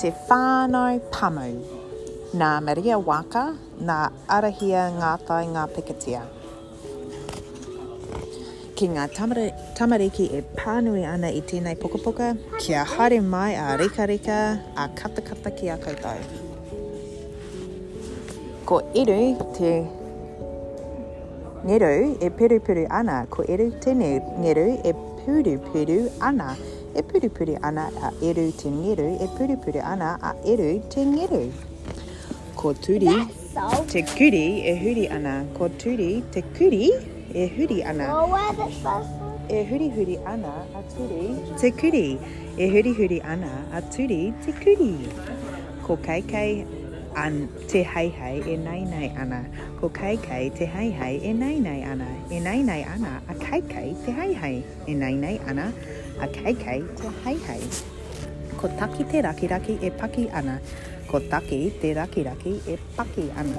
Te Whānau Pamu. Nā Maria Waka, nā Arahia Ngatai ngā pikitia. Ki ngā tamariki e pānui ana i tēnei pukapuka, kia haere mai a rikarika, a katakata ki a koutou. Ko Eru te. Ngeru e purupuru ana, ko Eru te ngeru e purupuru ana, e purupuru ana a Eru te ngeru, e purupuru ana a Eru te ngeru. Ko Turi te kuri e huri ana, ko Turi te kuri e huri ana, e hurihuri ana a Turi te kuri, e hurihuri ana a Turi te kuri. Ko Keikei an. Te Heihei e nainai ana, ko Keikei Te Heihei e nainai ana, e nainai ana a Keikei Te Heihei, e nainai ana a Keikei Te Heihei. Ko Taki te rakiraki e paki ana, ko Taki te rakiraki e paki ana,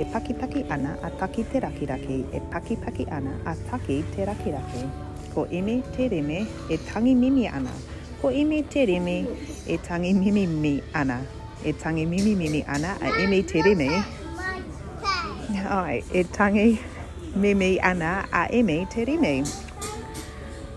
e pakipaki ana a Taki te rakiraki, e pakipaki ana a Taki te rakiraki. Ko Eme te reme e tangi mimi ana, ko Eme te reme e tangi mimimi ana. E tangi mimimimi ana a Emi Teremi. Ai, e tangi mimi ana a Emi Teremi.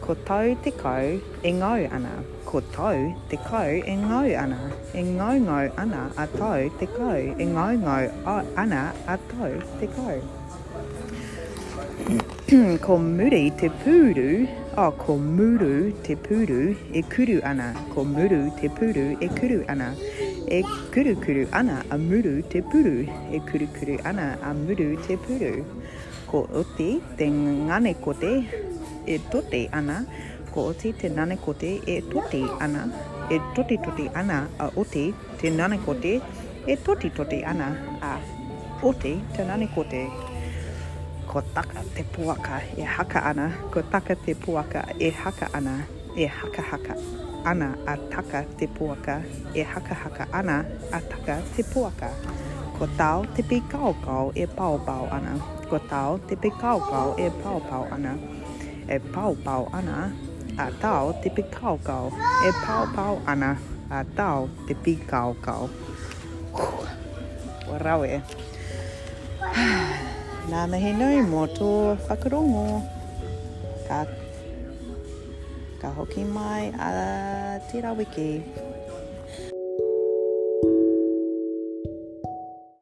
Ko tau te kau e ngau ana. Ko tau te kau e ngau ana. E ngaungau ana a tau te kau. E ngaungau ana a tau te kau. Ko muri te pūru, oh, ko muru te pūru e kuru ana, ko muru te pūru e kuru ana, e kurukuru ana a muru te puru, e kurukuru ana a muru te puru. Ko oti te nganekote e toti ana, ko oti te nanekote e toti ana, e totitoti ana a oti te nanekote, E totitoti ana a Oti te Nanekoti. Ko taka te poaka e haka ana, ko taka te poaka e haka ana, e hakahaka ana a taka te poaka, e hakahaka ana a taka te poaka. Ko tao te pīkaokao e paopao ana, ko tao te pīkaokao e paopao ana. e paopao ana, a tao te pikaokao, e paopao ana, a tao te pikaokao. Kua rawe. Nā mihi nui mō tō whakarongo. Ka, ka hoki mai a Te Rawiki.